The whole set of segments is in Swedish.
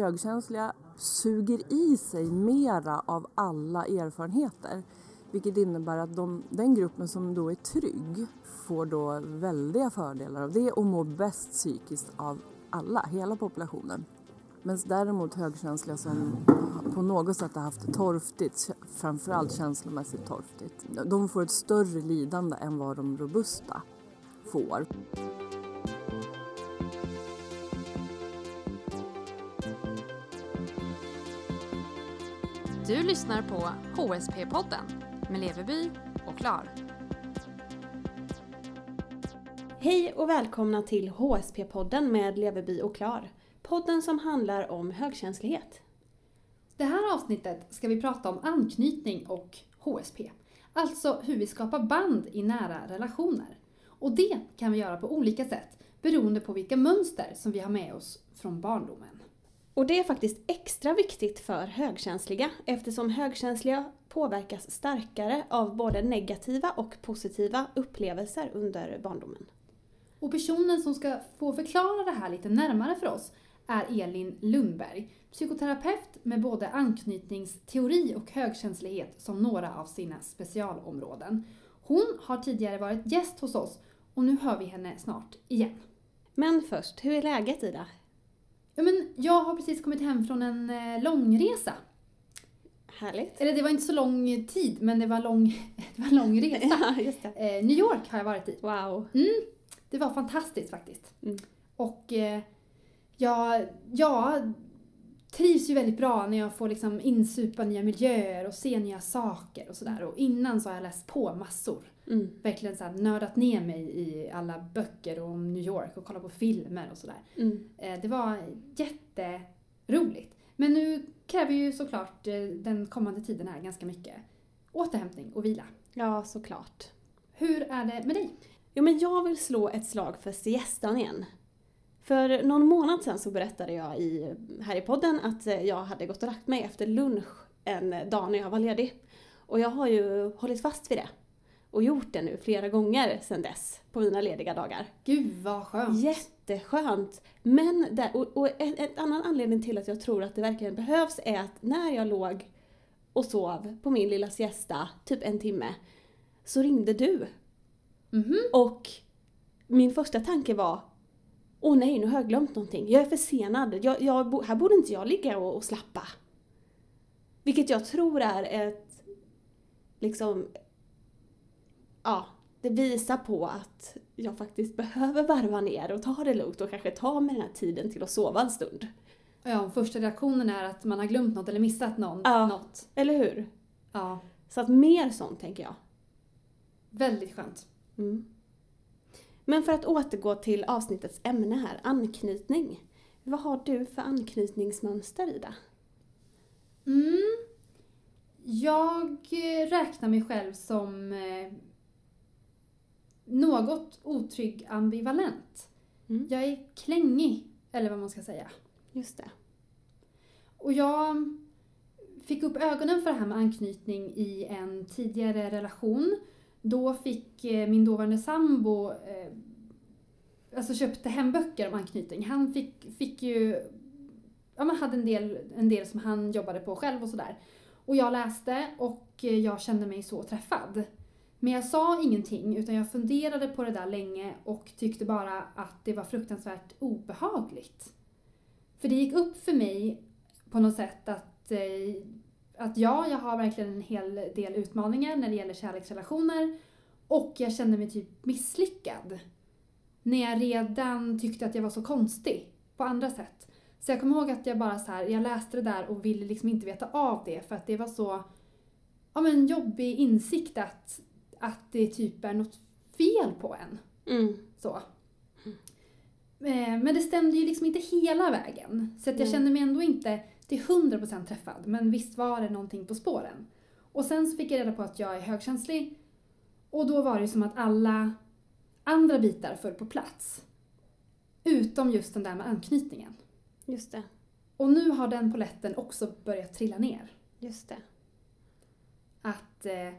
högkänsliga suger i sig mera av alla erfarenheter. Vilket innebär att de, den gruppen som då är trygg får då väldiga fördelar av det och mår bäst psykiskt av alla, hela populationen. Men däremot högkänsliga som på något sätt har haft det torftigt, framförallt känslomässigt torftigt, de får ett större lidande än vad de robusta får. Du lyssnar på HSP-podden med Leveby och Klar. Hej och välkomna till HSP-podden med Leveby och Klar. Podden som handlar om högkänslighet. Det här avsnittet ska vi prata om anknytning och HSP. Alltså hur vi skapar band i nära relationer. Och det kan vi göra på olika sätt beroende på vilka mönster som vi har med oss från barndomen. Och det är faktiskt extra viktigt för högkänsliga eftersom högkänsliga påverkas starkare av både negativa och positiva upplevelser under barndomen. Och personen som ska få förklara det här lite närmare för oss är Elin Lundberg, psykoterapeut med både anknytningsteori och högkänslighet som några av sina specialområden. Hon har tidigare varit gäst hos oss och nu hör vi henne snart igen. Men först, hur är läget Ida? Ja, men jag har precis kommit hem från en eh, långresa. Härligt. Eller det var inte så lång tid, men det var lång, det var lång resa. Ja. Eh, New York har jag varit i. Wow. Mm, det var fantastiskt faktiskt. Mm. Och eh, jag, jag trivs ju väldigt bra när jag får liksom insupa nya miljöer och se nya saker och sådär. Och innan så har jag läst på massor. Mm. Verkligen så här nördat ner mig i alla böcker om New York och kollat på filmer och sådär. Mm. Eh, det var jätteroligt. Men nu kräver ju såklart eh, den kommande tiden här ganska mycket återhämtning och vila. Ja, såklart. Hur är det med dig? Jo, men jag vill slå ett slag för siestan igen. För någon månad sedan så berättade jag i, här i podden att eh, jag hade gått och lagt mig efter lunch en dag när jag var ledig. Och jag har ju hållit fast vid det. Och gjort det nu flera gånger sedan dess på mina lediga dagar. Gud vad skönt! Jätteskönt! Men där, och, och en, en annan anledning till att jag tror att det verkligen behövs är att när jag låg och sov på min lilla siesta, typ en timme, så ringde du. Mhm. Och min första tanke var Åh nej, nu har jag glömt någonting. Jag är försenad. Jag, jag, här borde inte jag ligga och, och slappa. Vilket jag tror är ett, liksom, ja, det visar på att jag faktiskt behöver varva ner och ta det lugnt och kanske ta mig den här tiden till att sova en stund. Ja, första reaktionen är att man har glömt något eller missat någon, Ja. något. Eller hur? Ja, Så att mer sånt tänker jag. väldigt skönt. Mm. Men för att återgå till avsnittets ämne här, anknytning. Vad har du för anknytningsmönster Ida? Mm. Jag räknar mig själv som eh, något otrygg ambivalent. Mm. Jag är klängig, eller vad man ska säga. Just det. Och jag fick upp ögonen för det här med anknytning i en tidigare relation. Då fick eh, min dåvarande sambo eh, alltså köpte hem böcker om anknytning. Han fick, fick ju, ja man hade en del, en del som han jobbade på själv och sådär. Och jag läste och eh, jag kände mig så träffad. Men jag sa ingenting utan jag funderade på det där länge och tyckte bara att det var fruktansvärt obehagligt. För det gick upp för mig på något sätt att, eh, att ja, jag har verkligen en hel del utmaningar när det gäller kärleksrelationer och jag kände mig typ misslyckad. När jag redan tyckte att jag var så konstig på andra sätt. Så jag kommer ihåg att jag bara så här, jag läste det där och ville liksom inte veta av det för att det var så ja, men jobbig insikt att, att det typ är något fel på en. Mm. Så. Eh, Men det stämde ju liksom inte hela vägen. Så att jag Nej. kände mig ändå inte till 100% träffad. Men visst var det någonting på spåren. Och sen så fick jag reda på att jag är högkänslig. Och då var det som att alla andra bitar föll på plats. Utom just den där med anknytningen. Just det. Och nu har den poletten också börjat trilla ner. Just det. Att eh,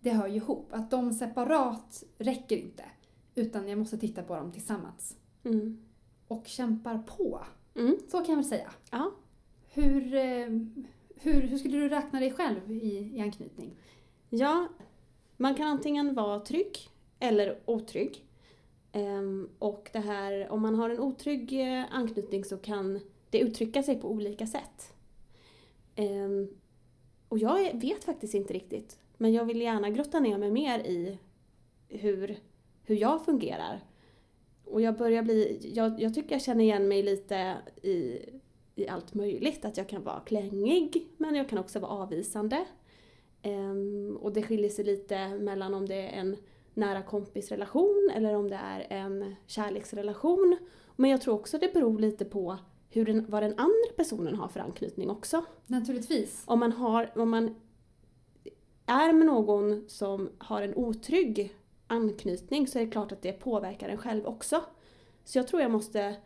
det hör ju ihop. Att de separat räcker inte. Utan jag måste titta på dem tillsammans. Mm. Och kämpar på. Mm. Så kan jag väl säga. Ja. Hur, eh, hur, hur skulle du räkna dig själv i, i anknytning? Ja, man kan antingen vara trygg eller otrygg. Ehm, och det här, om man har en otrygg eh, anknytning så kan det uttrycka sig på olika sätt. Ehm, och jag vet faktiskt inte riktigt. Men jag vill gärna grotta ner mig mer i hur, hur jag fungerar. Och jag börjar bli, jag, jag tycker jag känner igen mig lite i, i allt möjligt. Att jag kan vara klängig men jag kan också vara avvisande. Ehm, och det skiljer sig lite mellan om det är en nära kompisrelation eller om det är en kärleksrelation. Men jag tror också det beror lite på hur den, vad den andra personen har för anknytning också. Naturligtvis. Om man, har, om man är med någon som har en otrygg anknytning så är det klart att det påverkar en själv också. Så jag tror jag måste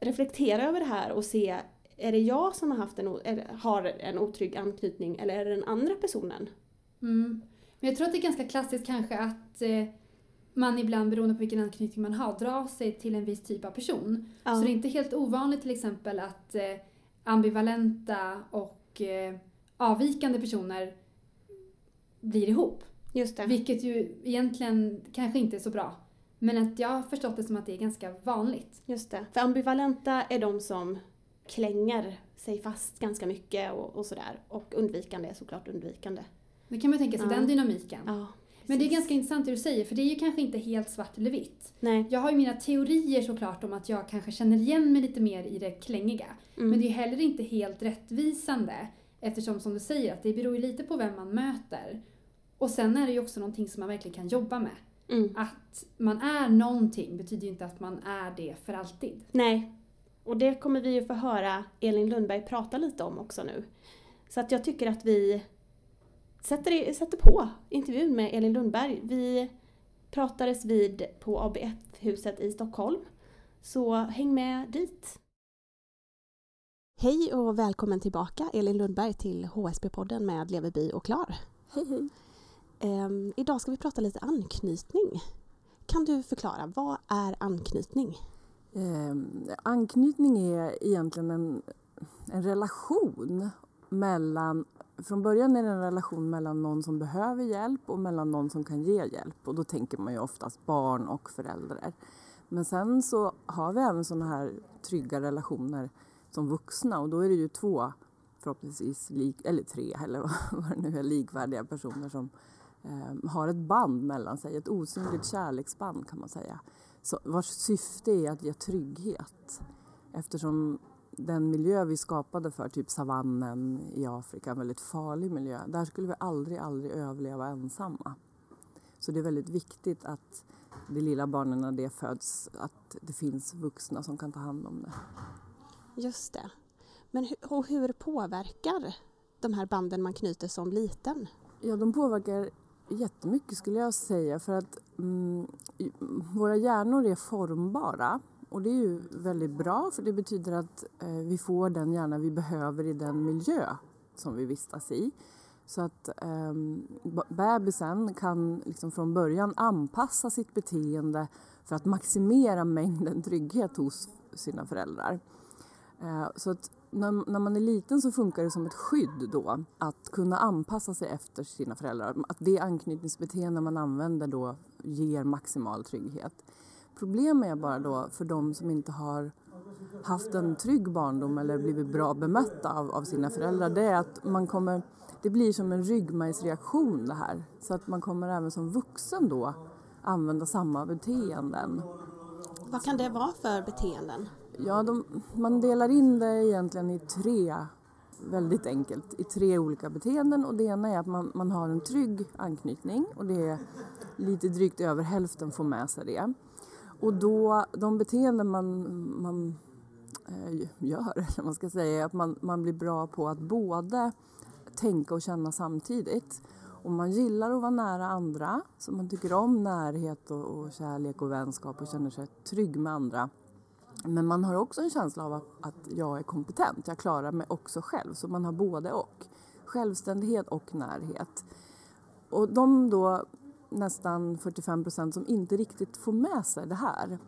reflektera över det här och se, är det jag som har, haft en, har en otrygg anknytning eller är det den andra personen? Mm. Men jag tror att det är ganska klassiskt kanske att eh, man ibland beroende på vilken anknytning man har drar sig till en viss typ av person. Ja. Så det är inte helt ovanligt till exempel att eh, ambivalenta och eh, avvikande personer blir ihop. Just det. Vilket ju egentligen kanske inte är så bra. Men att jag har förstått det som att det är ganska vanligt. Just det. För ambivalenta är de som klänger sig fast ganska mycket och, och sådär. Och undvikande är såklart undvikande. Det kan man tänka sig, Ja. den dynamiken. Ja, Men det är ganska intressant det du säger, för det är ju kanske inte helt svart eller vitt. Nej. Jag har ju mina teorier såklart om att jag kanske känner igen mig lite mer i det klängiga. Mm. Men det är ju heller inte helt rättvisande eftersom som du säger att det beror ju lite på vem man möter. Och sen är det ju också någonting som man verkligen kan jobba med. Mm. Att man är någonting betyder ju inte att man är det för alltid. Nej. Och det kommer vi ju få höra Elin Lundberg prata lite om också nu. Så att jag tycker att vi sätter, i- sätter på intervjun med Elin Lundberg. Vi pratades vid på ABF-huset i Stockholm. Så häng med dit. Hej och välkommen tillbaka Elin Lundberg till HSB-podden med Leverby och Klar. Hej hej! Ehm, idag ska vi prata lite anknytning. Kan du förklara, vad är anknytning? Eh, anknytning är egentligen en, en relation mellan från början är det en relation mellan någon som behöver hjälp och mellan någon som kan ge hjälp. Och då tänker man ju oftast barn och föräldrar. Men sen så har vi även sådana här trygga relationer som vuxna och då är det ju två förhoppningsvis, lik, eller tre eller vad vad det nu är, likvärdiga personer som eh, har ett band mellan sig, ett osynligt kärleksband kan man säga. Så, vars syfte är att ge trygghet. Eftersom den miljö vi skapade för, typ savannen i Afrika, en väldigt farlig miljö, där skulle vi aldrig, aldrig överleva ensamma. Så det är väldigt viktigt att det lilla barnen när det föds, att det finns vuxna som kan ta hand om det. Just det. Men hu- och hur påverkar de här banden man knyter som liten? Ja, de påverkar jättemycket skulle jag säga för att mm, våra hjärnor är formbara och det är ju väldigt bra för det betyder att eh, vi får den hjärna vi behöver i den miljö som vi vistas i. Så att eh, bebisen kan liksom från början anpassa sitt beteende för att maximera mängden trygghet hos sina föräldrar. Eh, Så att när, när man är liten så funkar det som ett skydd då att kunna anpassa sig efter sina föräldrar. Att det anknytningsbeteende man använder då ger maximal trygghet. Problemet är bara då för de som inte har haft en trygg barndom eller blivit bra bemötta av, av sina föräldrar det är att man kommer, det blir som en ryggmärgsreaktion det här. Så att man kommer även som vuxen då använda samma beteenden. Vad kan det vara för beteenden? Ja, de, man delar in det egentligen i tre, väldigt enkelt, i tre olika beteenden. Och det ena är att man, man har en trygg anknytning och det är lite drygt över hälften får med sig det. Och då, de beteenden man, man eh, gör, eller man ska säga, är att man, man blir bra på att både tänka och känna samtidigt. Och man gillar att vara nära andra, så man tycker om närhet och, och kärlek och vänskap och känner sig trygg med andra. Men man har också en känsla av att, jag är kompetent, jag klarar mig också själv. Så man har både och. Självständighet och närhet. Och de då nästan 45 procent som inte riktigt får med sig det här.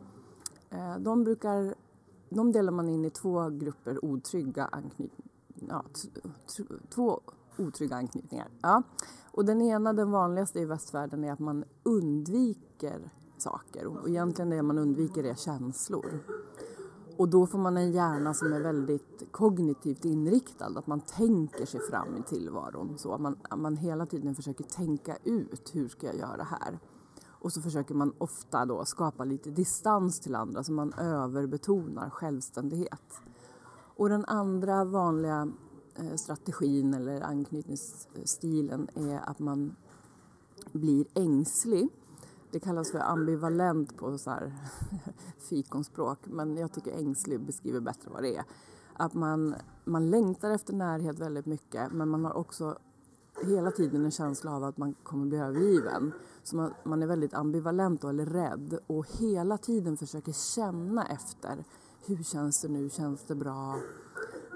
Eh, de brukar de delar man in i två grupper otrygga anknytningar. Ja, två otrygga anknytningar. Ja. Och den ena, den vanligaste i västvärlden, är att man undviker saker. Och egentligen det man undviker är känslor. Och då får man en hjärna som är väldigt kognitivt inriktad, att man tänker sig fram i tillvaron. Så man, man hela tiden försöker tänka ut, hur ska jag göra här? Och så försöker man ofta då skapa lite distans till andra, så man överbetonar självständighet. Och den andra vanliga eh, strategin eller anknytningsstilen är att man blir ängslig det kallas för ambivalent på så här fikonspråk, men jag tycker ängslig beskriver bättre vad det är. Att man, man längtar efter närhet väldigt mycket, men man har också hela tiden en känsla av att man kommer bli övergiven. Så man, man är väldigt ambivalent då, eller rädd och hela tiden försöker känna efter. Hur känns det nu? Känns det bra?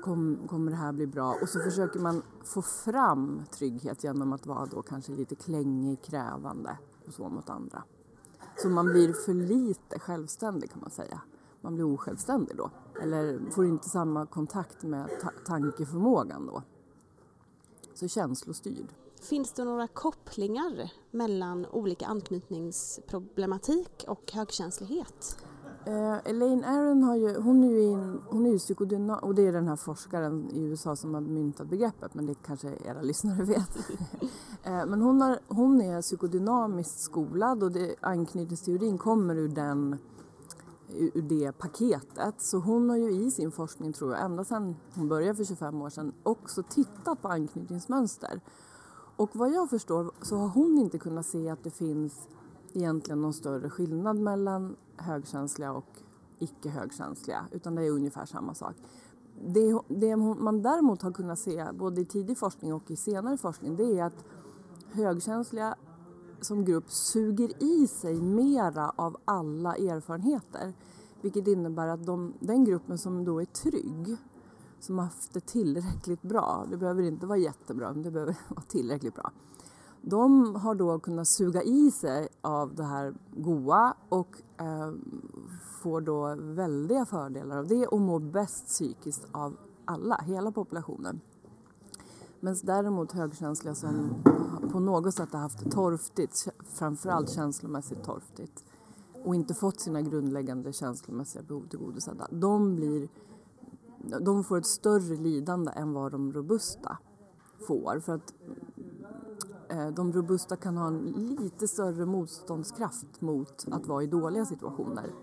Kom, kommer det här bli bra? Och så försöker man få fram trygghet genom att vara då kanske lite klängig, krävande och så mot andra. Så man blir för lite självständig kan man säga. Man blir osjälvständig då. Eller får inte samma kontakt med ta tankeförmågan då. Så känslostyrd. Finns det några kopplingar mellan olika anknytningsproblematik och högkänslighet? Eh, Elaine Aron har ju, hon är ju, in, hon är ju psykodynam och det är den här forskaren i USA som har myntat begreppet men det kanske era lyssnare vet. eh, men hon, har, hon är psykodynamiskt skolad och det, anknytningsteorin kommer ur, den, ur det paketet. Så hon har ju i sin forskning, tror jag, ända sedan hon började för 25 år sedan också tittat på anknytningsmönster. Och vad jag förstår så har hon inte kunnat se att det finns egentligen någon större skillnad mellan högkänsliga och icke högkänsliga utan det är ungefär samma sak. Det, det man däremot har kunnat se både i tidig forskning och i senare forskning det är att högkänsliga som grupp suger i sig mera av alla erfarenheter. Vilket innebär att de, den gruppen som då är trygg, som har haft det tillräckligt bra, det behöver inte vara jättebra, men det behöver vara tillräckligt bra de har då kunnat suga i sig av det här goa och eh, får då väldiga fördelar av det och mår bäst psykiskt av alla, hela populationen. Men däremot högkänsliga som på något sätt har haft det torftigt, framförallt känslomässigt torftigt och inte fått sina grundläggande känslomässiga behov tillgodosedda, de, blir, de får ett större lidande än vad de robusta får. För att de robusta kan ha en lite större motståndskraft mot att vara i dåliga situationer.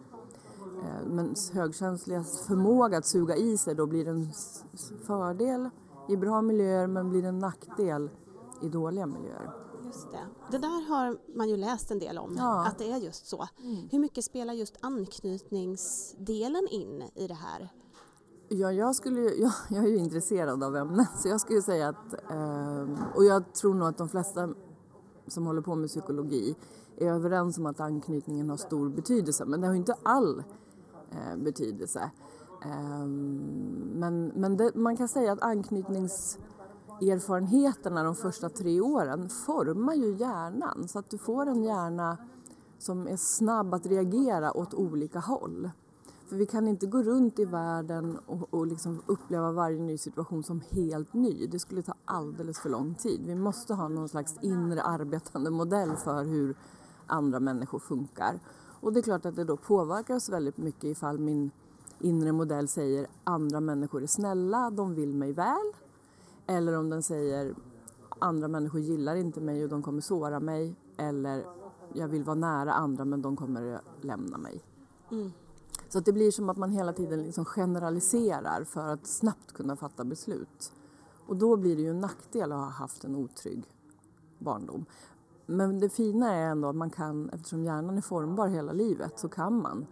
Eh, men högkänsligas förmåga att suga i sig då blir en fördel i bra miljöer men blir en nackdel i dåliga miljöer. Just det. det där har man ju läst en del om, ja. att det är just så. Mm. Hur mycket spelar just anknytningsdelen in i det här? Ja, jag, skulle, jag, jag är ju intresserad av ämnet så jag skulle säga att, eh, och jag tror nog att de flesta som håller på med psykologi är överens om att anknytningen har stor betydelse, men det har ju inte all eh, betydelse. Eh, men men det, man kan säga att anknytningserfarenheterna de första tre åren formar ju hjärnan så att du får en hjärna som är snabb att reagera åt olika håll. För vi kan inte gå runt i världen och, och liksom uppleva varje ny situation som helt ny. Det skulle ta alldeles för lång tid. Vi måste ha någon slags inre arbetande modell för hur andra människor funkar. Och det är klart att det då påverkar oss väldigt mycket ifall min inre modell säger andra människor är snälla, de vill mig väl. Eller om den säger andra människor gillar inte mig och de kommer såra mig. Eller jag vill vara nära andra men de kommer lämna mig. Mm. Så att det blir som att man hela tiden liksom generaliserar för att snabbt kunna fatta beslut. Och då blir det ju en nackdel att ha haft en otrygg barndom. Men det fina är ändå att man kan, eftersom hjärnan är formbar hela livet, så kan man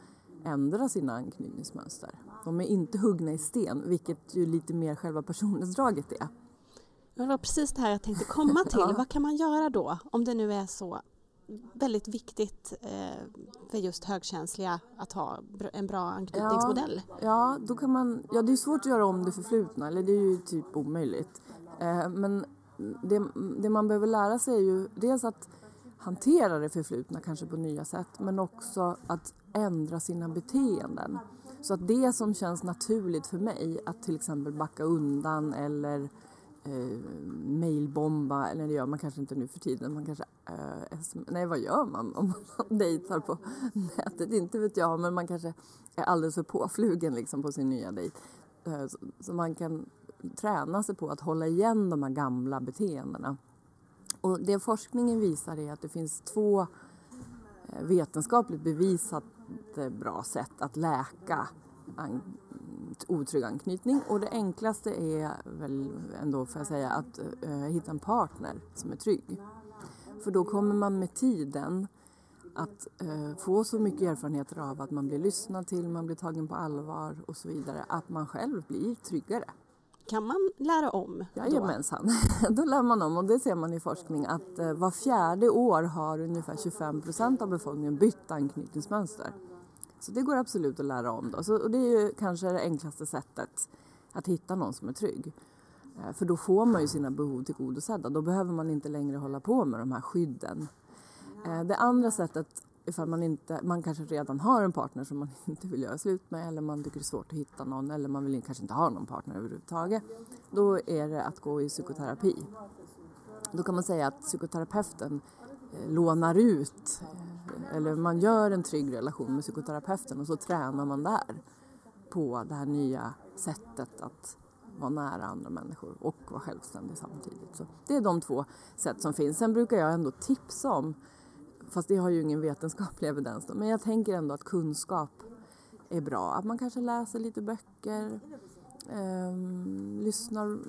ändra sina anknytningsmönster. De är inte huggna i sten, vilket ju lite mer själva personlighetsdraget är. Det var precis det här jag tänkte komma till. ja. Vad kan man göra då, om det nu är så väldigt viktigt eh, för just högkänsliga att ha en bra anknytningsmodell. Ja, ja, då kan man, ja, det är svårt att göra om det förflutna, eller det är ju typ omöjligt. Eh, men det, det, man behöver lära sig är ju dels att hantera det förflutna kanske på nya sätt men också att ändra sina beteenden. Så att det som känns naturligt för mig, att till exempel backa undan eller eh, mailbomba, eller det gör man kanske inte nu för tiden, man kanske, eh, nej vad gör man om man dejtar på nätet? Inte vet jag, men man kanske är alldeles för påflugen liksom på sin nya dejt. Eh, så, så man kan träna sig på att hålla igen de här gamla beteendena. Och det forskningen visar är att det finns två eh, vetenskapligt bevisat eh, bra sätt att läka an otrygg anknytning och det enklaste är väl ändå får jag säga att eh, hitta en partner som är trygg. För då kommer man med tiden att uh, få så mycket erfarenheter av att man blir lyssnad till, man blir tagen på allvar och så vidare, att man själv blir tryggare. Kan man lära om? Jajamensan, då lär man om och det ser man i forskning att uh, var fjärde år har ungefär 25 procent av befolkningen bytt anknytningsmönster. Så det går absolut att lära om. Då. Så, och det är ju kanske det enklaste sättet att hitta någon som är trygg. Eh, för då får man ju sina behov tillgodosedda. Då behöver man inte längre hålla på med de här skydden. Eh, det andra sättet, ifall man, inte, man kanske redan har en partner som man inte vill göra slut med eller man tycker det är svårt att hitta någon eller man vill kanske inte ha någon partner överhuvudtaget. Då är det att gå i psykoterapi. Då kan man säga att psykoterapeuten eh, lånar ut eller man gör en trygg relation med psykoterapeuten och så tränar man där på det här nya sättet att vara nära andra människor och vara självständig samtidigt. Så det är de två sätt som finns. Sen brukar jag ändå tipsa om, fast det har ju ingen vetenskaplig evidens då, men jag tänker ändå att kunskap är bra. Att man kanske läser lite böcker, eh, lyssnar,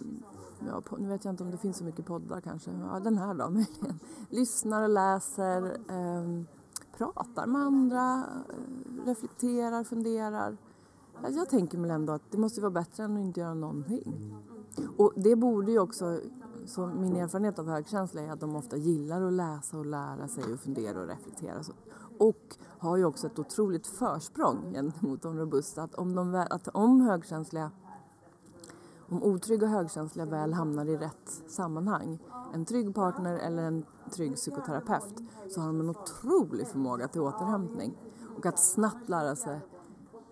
ja, på, nu vet jag inte om det finns så mycket poddar kanske, ja den här då möjligen. Lyssnar och läser, eh, pratar med andra, eh, reflekterar, funderar. Alltså, jag tänker väl ändå att det måste vara bättre än att inte göra någonting. Och det borde ju också, så min erfarenhet av högkänsla är att de ofta gillar att läsa och lära sig och fundera och reflektera. Och har ju också ett otroligt försprång gentemot de robusta. Att om, de, att om högkänsliga om otrygga och högkänsliga väl hamnar i rätt sammanhang, en trygg partner eller en trygg psykoterapeut, så har de en otrolig förmåga till återhämtning och att snabbt lära sig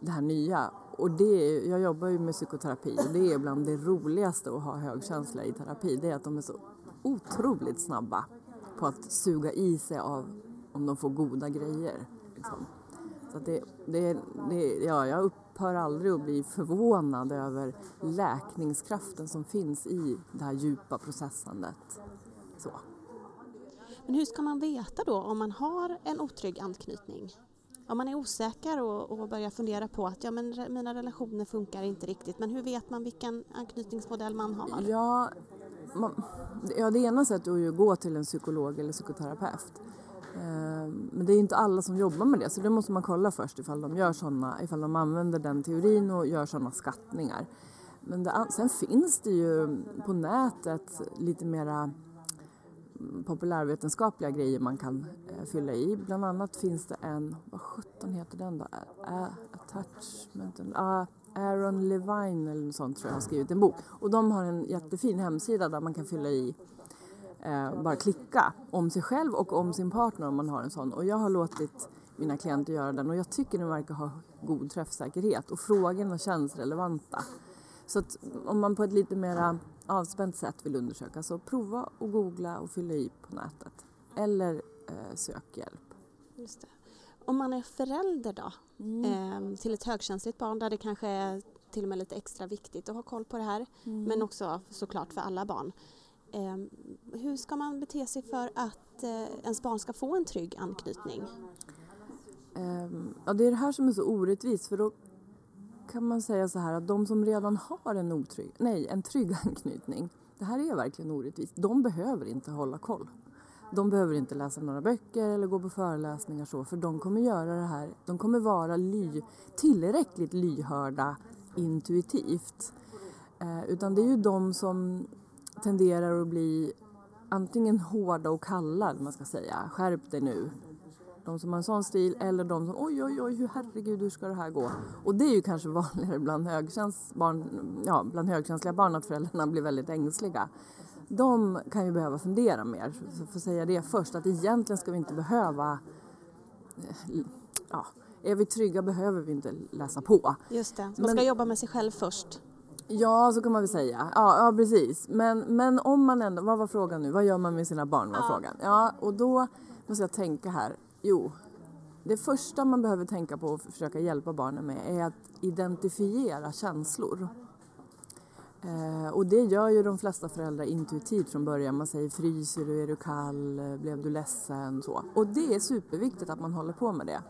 det här nya. Och det, jag jobbar ju med psykoterapi och det är bland det roligaste att ha högkänsla i terapi, det är att de är så otroligt snabba på att suga i sig av om de får goda grejer. Liksom. Så det, det, det, ja, jag upphör aldrig att bli förvånad över läkningskraften som finns i det här djupa processandet. Så. Men hur ska man veta då om man har en otrygg anknytning? Om man är osäker och, och börjar fundera på att ja, men mina relationer funkar inte riktigt, men hur vet man vilken anknytningsmodell man har? Ja, man, ja det ena sättet är ju att gå till en psykolog eller psykoterapeut. Eh, men det är inte alla som jobbar med det så det måste man kolla först ifall de gör såna, ifall de använder den teorin och gör sådana skattningar. Men det, sen finns det ju på nätet lite mera populärvetenskapliga grejer man kan eh, fylla i. Bland annat finns det en, vad sjutton heter den då? attachment, ah, Aaron Levine eller något sånt tror jag har skrivit en bok. Och de har en jättefin hemsida där man kan fylla i eh, bara klicka om sig själv och om sin partner om man har en sån. Och jag har låtit mina klienter göra den och jag tycker den verkar ha god träffsäkerhet och frågorna känns relevanta. Så att om man på ett lite mera avspänt sätt vill undersöka så prova och googla och fylla i på nätet. Eller eh, sök hjälp. Just det. Om man är förälder då, mm. eh, till ett högkänsligt barn där det kanske är till och med lite extra viktigt att ha koll på det här, mm. men också såklart för alla barn. Ehm, hur ska man bete sig för att eh, ens barn ska få en trygg anknytning? Ehm, ja, det är det här som är så orättvist för då kan man säga så här att de som redan har en, otrygg, nej, en trygg anknytning, det här är verkligen orättvist, de behöver inte hålla koll. De behöver inte läsa några böcker eller gå på föreläsningar så, för de kommer göra det här, de kommer vara ly, tillräckligt lyhörda intuitivt. Eh, utan det är ju de som tenderar att bli antingen hårda och kalla, man ska säga. Skärp dig nu. De som har en sån stil eller de som oj, oj, oj, hur, herregud, hur ska det här gå? Och det är ju kanske vanligare bland, högkäns barn, ja, bland högkänsliga barn att föräldrarna blir väldigt ängsliga. De kan ju behöva fundera mer, så för att säga det först, att egentligen ska vi inte behöva eh, ja, Är vi trygga behöver vi inte läsa på. Just det, man Men- ska jobba med sig själv först. Ja, så kan man väl säga. Ja, ja precis. Men, men om man ändå, vad var frågan nu? Vad gör man med sina barn var Ja. frågan. Ja, och då måste jag tänka här. Jo, det första man behöver tänka på och försöka hjälpa barnen med är att identifiera känslor. Eh, och det gör ju de flesta föräldrar intuitivt från början. Man säger fryser du, är du kall, blev du ledsen? Så. Och det är superviktigt att man håller på med det.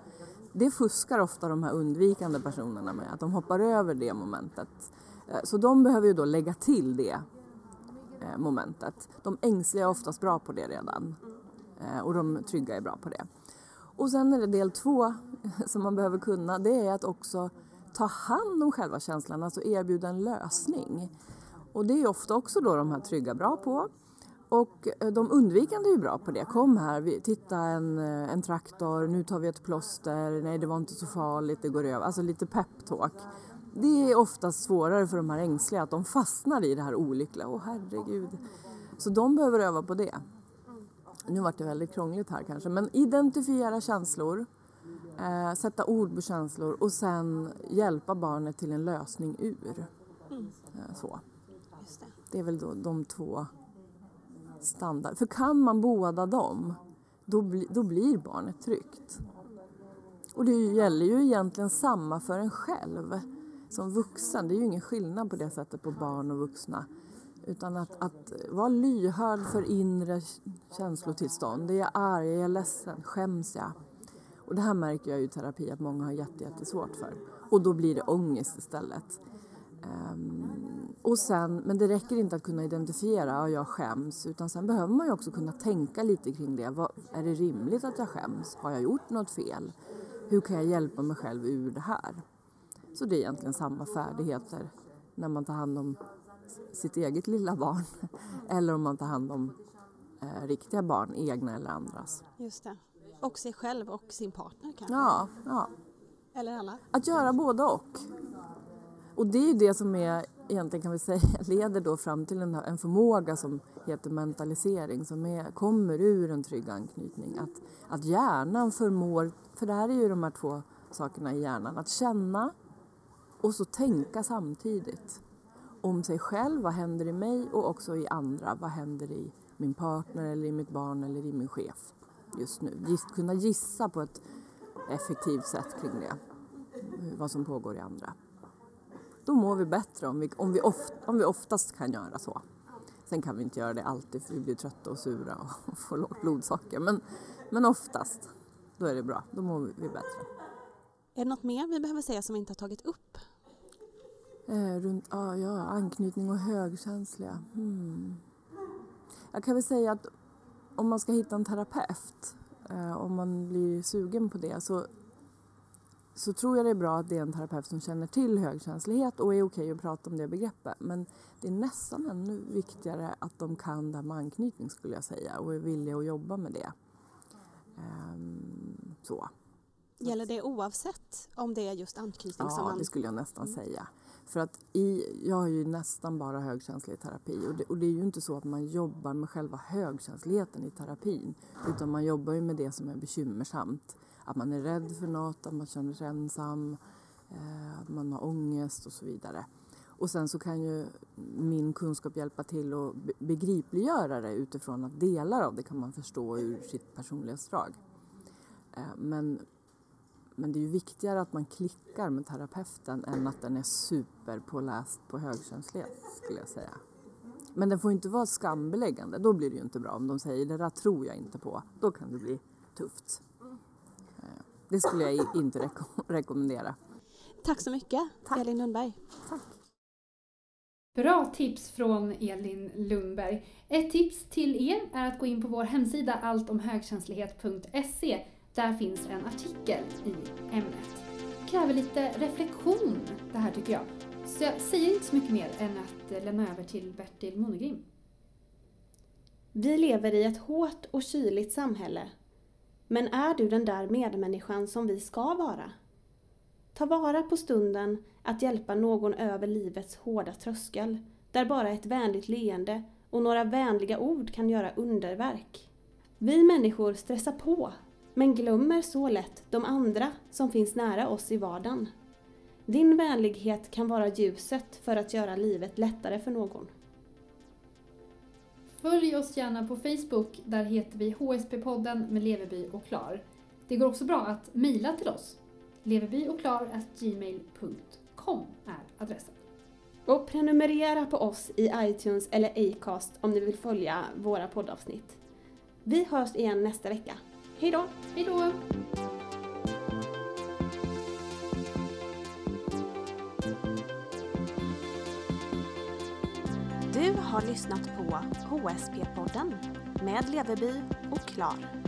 Det fuskar ofta de här undvikande personerna med, att de hoppar över det momentet. Eh, Så de behöver ju då lägga till det eh, momentet. De ängsliga är oftast bra på det redan eh, och de trygga är bra på det. Och sen är det del två som man behöver kunna, det är att också ta hand om själva känslan, alltså erbjuda en lösning. Och det är ofta också då de här trygga bra på. Och eh, de undvikande är ju bra på det. Kom här, vi, titta en, eh, en traktor, nu tar vi ett plåster, nej det var inte så farligt, det går över. Alltså lite peptalk. Det är oftast svårare för de här ängsliga att de fastnar i det här olyckliga. Åh herregud. Så de behöver öva på det. Nu vart det väldigt krångligt här kanske, men identifiera känslor, eh, sätta ord på känslor och sen hjälpa barnet till en lösning ur. Eh, så. Det. Det är väl då de två standard. För kan man båda dem, då, bli, då blir barnet tryggt. Och det gäller ju egentligen samma för en själv som vuxen. Det är ju ingen skillnad på det sättet på barn och vuxna. Utan att, att vara lyhörd för inre känslotillstånd. Är jag arg, är jag ledsen, skäms jag? Och det här märker jag ju i terapi att många har jätte, jättesvårt för. Och då blir det ångest istället. Um, och sen, men det räcker inte att kunna identifiera att jag skäms utan sen behöver man ju också kunna tänka lite kring det. Vad, är det rimligt att jag skäms? Har jag gjort något fel? Hur kan jag hjälpa mig själv ur det här? Så det är egentligen samma färdigheter när man tar hand om sitt eget lilla barn eller om man tar hand om eh, riktiga barn, egna eller andras. Just det. Och sig själv och sin partner kanske. Ja, ja. Eller alla. Att göra både och. Och det är ju det som är, egentligen kan vi säga, leder då fram till en, en förmåga som heter mentalisering, som är, kommer ur en trygg anknytning. Att, att hjärnan förmår, för det här är ju de här två sakerna i hjärnan, att känna och så tänka samtidigt. Om sig själv, vad händer i mig och också i andra, vad händer i min partner eller i mitt barn eller i min chef just nu. Just kunna gissa på ett effektivt sätt kring det, vad som pågår i andra då mår vi bättre om vi, om, vi oft, om vi oftast kan göra så. Sen kan vi inte göra det alltid för vi blir trötta och sura och får lågt blodsocker. Men, men oftast, då är det bra. Då mår vi bättre. Är det något mer vi behöver säga som vi inte har tagit upp? Eh, runt, ah, ja, anknytning och högkänsliga. Hmm. Jag kan väl säga att om man ska hitta en terapeut, eh, om man blir sugen på det, så, så tror jag det är bra att det är en terapeut som känner till högkänslighet och är okej att prata om det begreppet. Men det är nästan ännu viktigare att de kan det här med anknytning skulle jag säga och är villiga att jobba med det. Eh, så. Gäller det oavsett om det är just anknytning som Ja, man... det skulle jag nästan säga. För att i, jag har ju nästan bara högkänslig terapi och det, och det är ju inte så att man jobbar med själva högkänsligheten i terapin utan man jobbar ju med det som är bekymmersamt. Att man är rädd för något, att man känner sig ensam, eh, att man har ångest och så vidare. Och sen så kan ju min kunskap hjälpa till att be- begripliggöra det utifrån att delar av det kan man förstå ur sitt personlighetsdrag. Eh, men men det är ju viktigare att man klickar med terapeuten än att den är superpåläst på högkänslighet skulle jag säga. Men den får inte vara skambeläggande, då blir det ju inte bra. Om de säger det där tror jag inte på, då kan det bli tufft. Eh, Det skulle jag inte reko- rekommendera. Tack så mycket, Tack. Elin Lundberg. Bra tips från Elin Lundberg. Ett tips till er är att gå in på vår hemsida alltomhögkänslighet.se. Där finns en artikel i ämnet. Kräver lite reflektion det här tycker jag. Så jag säger inte så mycket mer än att eh, lämna över till Bertil Monegrim. Vi lever i ett hårt och kyligt samhälle. Men är du den där medmänniskan som vi ska vara? Ta vara på stunden att hjälpa någon över livets hårda tröskel, där bara ett vänligt leende och några vänliga ord kan göra underverk. Vi människor stressar på, men glömmer så lätt de andra som finns nära oss i vardagen. Din vänlighet kan vara ljuset för att göra livet lättare för någon. Följ oss gärna på Facebook, där heter vi HSP-podden med Leverby och Klar. Det går också bra att mejla till oss. leverbyochklar.gmail.com är adressen. Och prenumerera på oss i iTunes eller Acast om ni vill följa våra poddavsnitt. Vi hörs igen nästa vecka. Hej då! Hej då! Du har lyssnat på HSP-podden med Leveby och Klar.